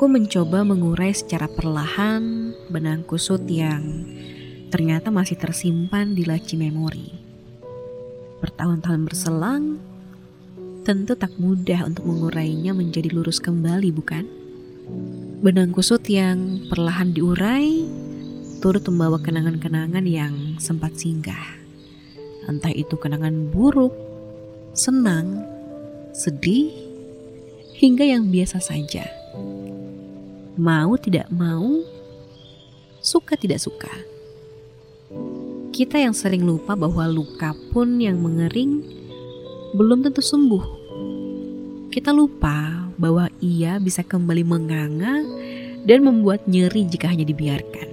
Aku mencoba mengurai secara perlahan benang kusut yang ternyata masih tersimpan di laci memori. Bertahun-tahun berselang, tentu tak mudah untuk mengurainya menjadi lurus kembali, bukan? Benang kusut yang perlahan diurai turut membawa kenangan-kenangan yang sempat singgah. Entah itu kenangan buruk, senang, sedih, hingga yang biasa saja. Mau tidak mau, suka tidak suka. Kita yang sering lupa bahwa luka pun yang mengering belum tentu sembuh. Kita lupa bahwa ia bisa kembali menganga dan membuat nyeri jika hanya dibiarkan.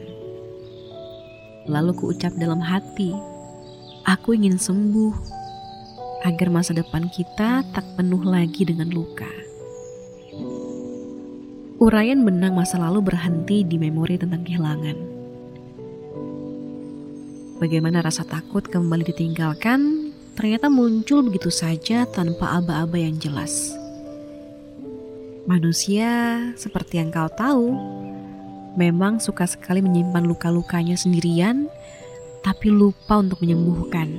Lalu kuucap dalam hati, Aku ingin sembuh agar masa depan kita tak penuh lagi dengan luka. Uraian benang masa lalu berhenti di memori tentang kehilangan. Bagaimana rasa takut kembali ditinggalkan ternyata muncul begitu saja tanpa aba-aba yang jelas. Manusia, seperti yang kau tahu, memang suka sekali menyimpan luka-lukanya sendirian tapi lupa untuk menyembuhkan.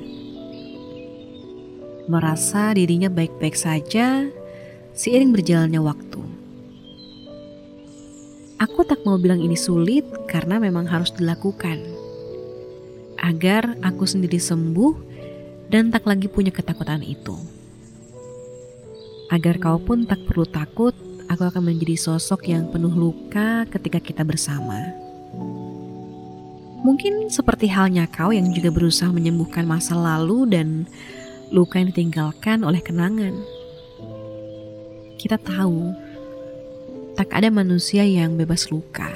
Merasa dirinya baik-baik saja seiring berjalannya waktu. Aku tak mau bilang ini sulit karena memang harus dilakukan. Agar aku sendiri sembuh dan tak lagi punya ketakutan itu. Agar kau pun tak perlu takut, aku akan menjadi sosok yang penuh luka ketika kita bersama. Mungkin seperti halnya kau yang juga berusaha menyembuhkan masa lalu dan luka yang ditinggalkan oleh kenangan. Kita tahu, tak ada manusia yang bebas luka.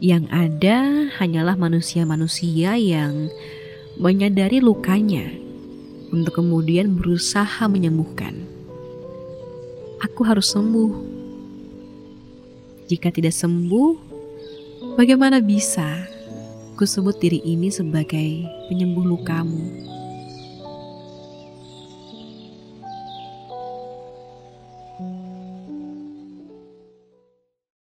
Yang ada hanyalah manusia-manusia yang menyadari lukanya untuk kemudian berusaha menyembuhkan. Aku harus sembuh. Jika tidak sembuh, Bagaimana bisa ku sebut diri ini sebagai penyembuh lukamu?